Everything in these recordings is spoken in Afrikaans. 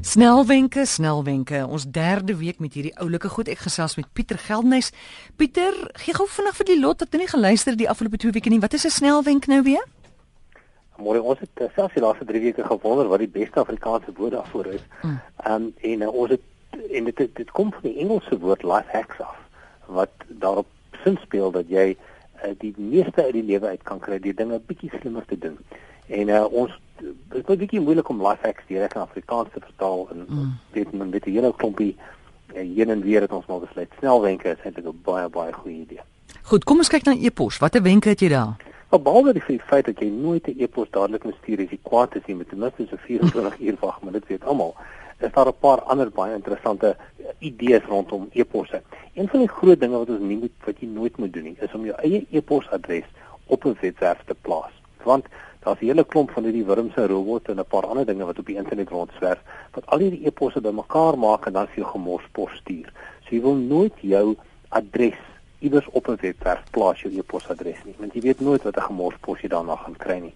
Snelwenke, snelwenke. Ons derde week met hierdie oulike goed. Ek gesels met Pieter Geldnys. Pieter, gee gou vinnig vir die lot dat jy nie geluister die afgelope 2 weke nie. Wat is 'n snelwenk nou weer? Môre ons het uh, selfs die laaste 3 weke gewonder wat die beste Afrikaanse woord daarvoor is. Mm. Um, en uh, ons het en dit dit kom van die Engelse woord life hacks af wat daarop sin speel dat jy uh, die meeste uit die lewe uit kan kry deur dinge bietjie slimmer te doen. En uh, ons dit is 'n bietjie moeilik om life hacks direk in Afrikaans te vertaal en mm. weet men met die hele klompie uh, heen en weer het ons maar besluit snelwenke is eintlik 'n baie baie goeie idee. Goed, kom ons kyk na e-pos. Watter wenke het jy daar? Maar behalwe die feit dat jy nooit 'n e-pos dadelik moet stuur as jy kwaad is nie, met ten minste so 24 uur wag, maar dit weet almal. Is daar 'n paar ander baie interessante uh, idees rondom e-posse. Een van die groot dinge wat ons nie moet wat jy nooit moet doen nie, is om jou eie e-posadres op 'n webwerf te plaas. Want Daar's 'n hele klomp van hierdie wurmse robotte en 'n paar ander dinge wat op die internet rondswerf wat al hierdie e-posse bymekaar maak en dan vir jou gemorspos stuur. So jy wil nooit jou adres iewers op 'n webwerf plaas jou e-posadres nie, want jy weet nooit wat 'n gemorspos jy daarna gaan kry nie.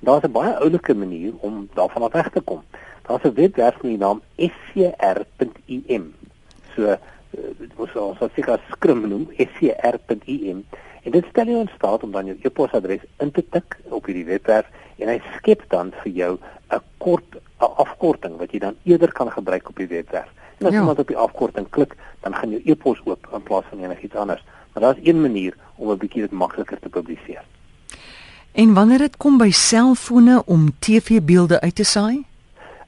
Daar's 'n baie oulike manier om daarvan af weg te kom. Daar's 'n webwerf met die naam scr.im. So dit was ons wat seker skrim noem scr.im En dit stel jou in staat om dan jou e-posadres in te tik op hierdie webwerf en hy skep dan vir jou 'n kort 'n afkorting wat jy dan eerder kan gebruik op die webwerf. En as jy ja. op die afkorting klik, dan gaan jou e-pos oop in plaas van enigiets anders. Maar daar's een manier om 'n bietjie dit makliker te publiseer. En wanneer dit kom by selfone om TV-beelde uit te saai?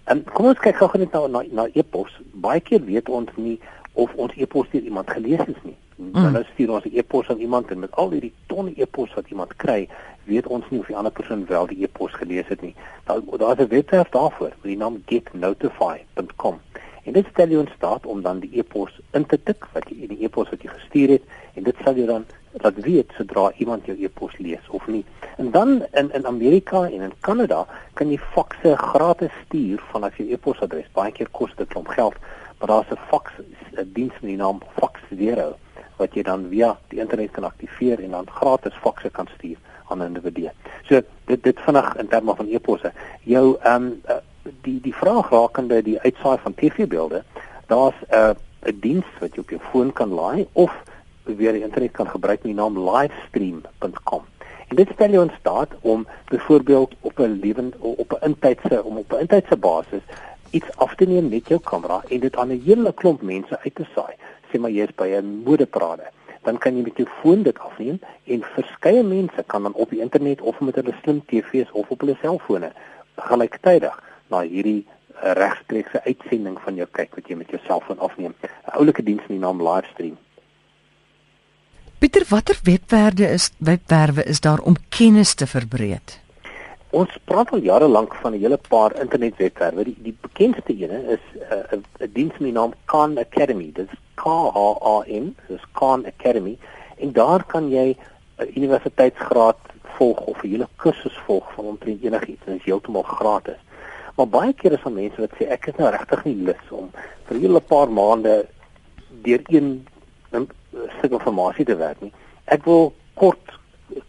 En kom ons kyk gou net na na, na e-pos. Baie keer weet ons nie of ons e-pos deur iemand gelees is nie. Mm. Dan stuur ons 'n e-pos aan iemand en met al hierdie tonne e-pos wat iemand kry, weet ons nie of die ander persoon wel die e-pos gelees het nie. Daar daar's 'n webwerf daarvoor met die naam getnotify.com. En dit stel jou in staat om dan die e-pos in te tik wat jy in die e-pos wat jy gestuur het en dit sal jou dan laat weet sodra iemand jou e-pos lees of nie. En dan in in Amerika en in Kanada kan jy fakse gratis stuur vanaf jou e-posadres. Baie keer kos dit klomp geld, maar daar's 'n faks 'n diens met die naam Faxzero wat jy dan via die internet kan aktiveer en dan gratis fakse kan stuur aan individue. So dit dit vinnig in terme van e-posse. Jou ehm um, die die vraag rakende die uitsaai van TV-beelde, daar's 'n uh, 'n diens wat jy op jou foon kan laai of weer die internet kan gebruik met die naam livestream.com. En dit stel jou in staat om byvoorbeeld op 'n lewend op 'n intydse om op 'n intydse basis iets af te neem met jou kamera en dit aan 'n hele klomp mense uit te saai sê maar jy is by 'n modeparade, dan kan jy met jou foon dit afneem en verskeie mense kan dan op die internet of met hulle slim TV's of op hulle selfone gelyktydig na hierdie eh, regstreekse uitsending van jou kyk wat jy met jou selfoon afneem. 'n Oulike diens met die naam Livestream. Pieter, watter webwerwe is webwerwe is daar om kennis te verbreek? Ons praat al jare lank van 'n hele paar internetwebwerwe. Die, die bekendste ene is eh, 'n uh, 'n diens met die naam Khan Academy. Dit is K H A N, dis Khan Academy. En daar kan jy 'n universiteitsgraad volg of 'n hele kursus volg van omtrent enigiets. Dit is heeltemal gratis. Maar baie keer is daar mense wat sê ek het nou regtig nie lus om vir 'n hele paar maande deur een stuk inligting te werk nie. Ek wil kort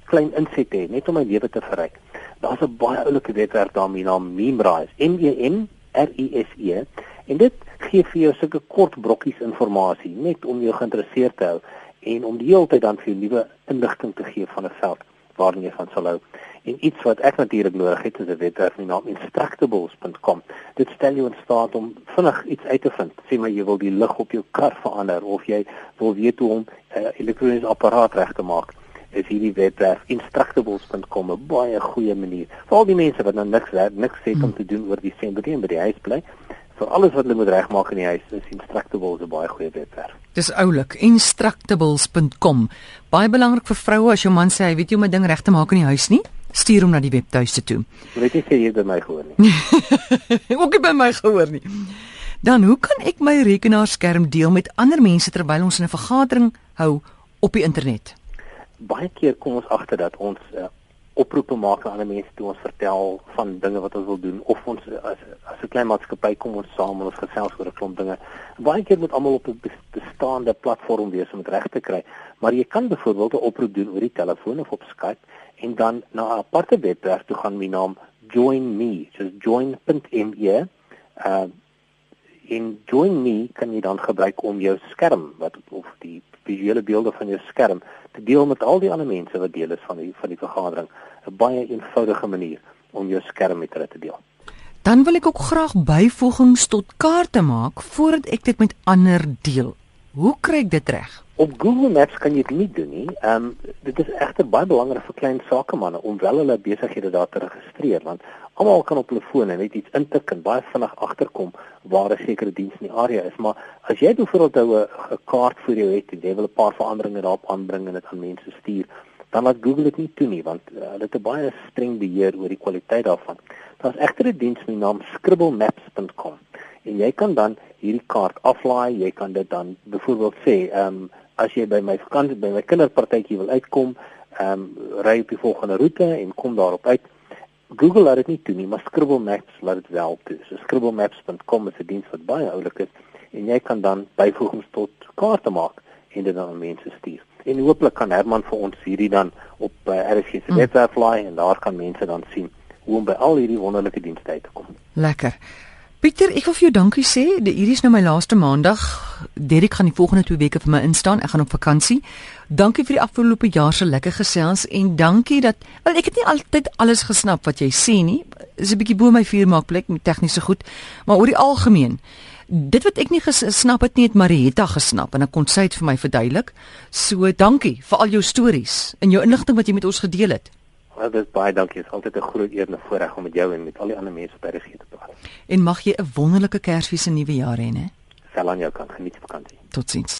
klein insette net om my lewe te verryk daar's 'n baie oulike webwerf daarmee naam Memrise, M E M R I S E en dit gee vir jou sulke kort brokkies inligting net om jou geïnteresseerd te hou en om die hele tyd dan vir jou nuwe inligting te gee van 'n veld waarin jy van sal hou. En iets wat ek natuurlik nodig het is 'n webwerf met naam instructables.com. Dit stel jou in staat om vinnig iets uit te vind. Sê maar jy wil die lig op jou kar verander of jy wil weet hoe om 'n uh, elektroniese apparaat reg te maak is hierdie webwerf instructables.com 'n baie goeie manier. Vir al die mense wat nou niks niks het om hmm. te doen oor Desember nie en by die huis bly, vir alles wat hulle moet regmaak in die huis, is Instructables 'n baie goeie webwerf. Dis oulik, instructables.com. Baie belangrik vir vroue as jou man sê hy weet jy om 'n ding reg te maak in die huis nie, stuur hom na die webtuiste toe. Weet jy sê jy het my gehoor nie. Ook nie by my gehoor nie. Dan hoe kan ek my rekenaarskerm deel met ander mense terwyl ons 'n vergadering hou op die internet? Baie keer kom ons agter dat ons uh, oproepe maak aan ander mense toe ons vertel van dinge wat ons wil doen of ons as as 'n klein maatskappy kom ons saam en ons gesels oor 'n klomp dinge. Baie keer moet almal op 'n bestaande platform wees om dit reg te kry, maar jy kan byvoorbeeld 'n oproep doen oor die telefoon of op Skype en dan na 'n aparte webwerf toe gaan met die naam Join Me, so join.me uh En Join Me kan jy dan gebruik om jou skerm wat of die visuele beelde van jou skerm te deel met al die ander mense wat deel is van die van die vergadering. 'n Baie eenvoudige manier om jou skerm met hulle te deel. Dan wil ek ook graag byvoegings tot kaarte maak voordat ek dit met ander deel. Hoe kry ek dit reg? Op Google Maps kan jy dit nie doen nie. Ehm um, dit is egter baie belangrik vir klein sakemanne om wel hulle besighede daar te registreer want almal kan op hulle fone net iets intik en baie vinnig agterkom waar 'n sekere diens in die area is. Maar as jy byvoorbeeld nou 'n kaart vir jou het en jy wil 'n paar veranderinge daarop aanbring en dit aan mense stuur, dan laat Google dit nie toe nie want uh, hulle het 'n baie streng beheer oor die kwaliteit daarvan. Daar's egter 'n diens met die naam scribblemaps.com en jy kan dan hierdie kaart aflaai. Jy kan dit dan byvoorbeeld sê, ehm um, as jy by my vakansie by my kinderpartytjie wil uitkom, ehm um, ry op die volgende roete en kom daarop uit. Google laat dit nie toe nie, maar Scribble Maps laat dit wel toe. So scribblemaps.com is 'n diens wat baie oulik is en jy kan dan byvoegings tot kaarte maak en dit dan aan mense stuur. En hooplik kan Herman vir ons hierdie dan op uh, eh, RSG se hmm. webwerf laai en daar kan mense dan sien hoe om by al hierdie wonderlike dienste uit te kom. Lekker. Pieter, ek wil vir jou dankie sê. Hierdie is nou my laaste maandag. Derek gaan die volgende 2 weke vir my instaan. Ek gaan op vakansie. Dankie vir die afgelope jaar se lekker gesels en dankie dat wel ek het nie altyd alles gesnap wat jy sê nie. Is 'n bietjie bo my vuur maak plek met tegniese goed, maar oor die algemeen. Dit wat ek nie gesnap het nie, het Marietta gesnap en ek kon sy dit vir my verduidelik. So dankie vir al jou stories en jou inligting wat jy met ons gedeel het. Is baie dankie. Dit is altyd 'n groot eer en 'n voorreg om met jou en met al die ander mense by RSG te praat. En mag jy 'n wonderlike Kersfees en nuwe jaar hê, né? Sal aan jou kan geniet vakansie. Totsiens.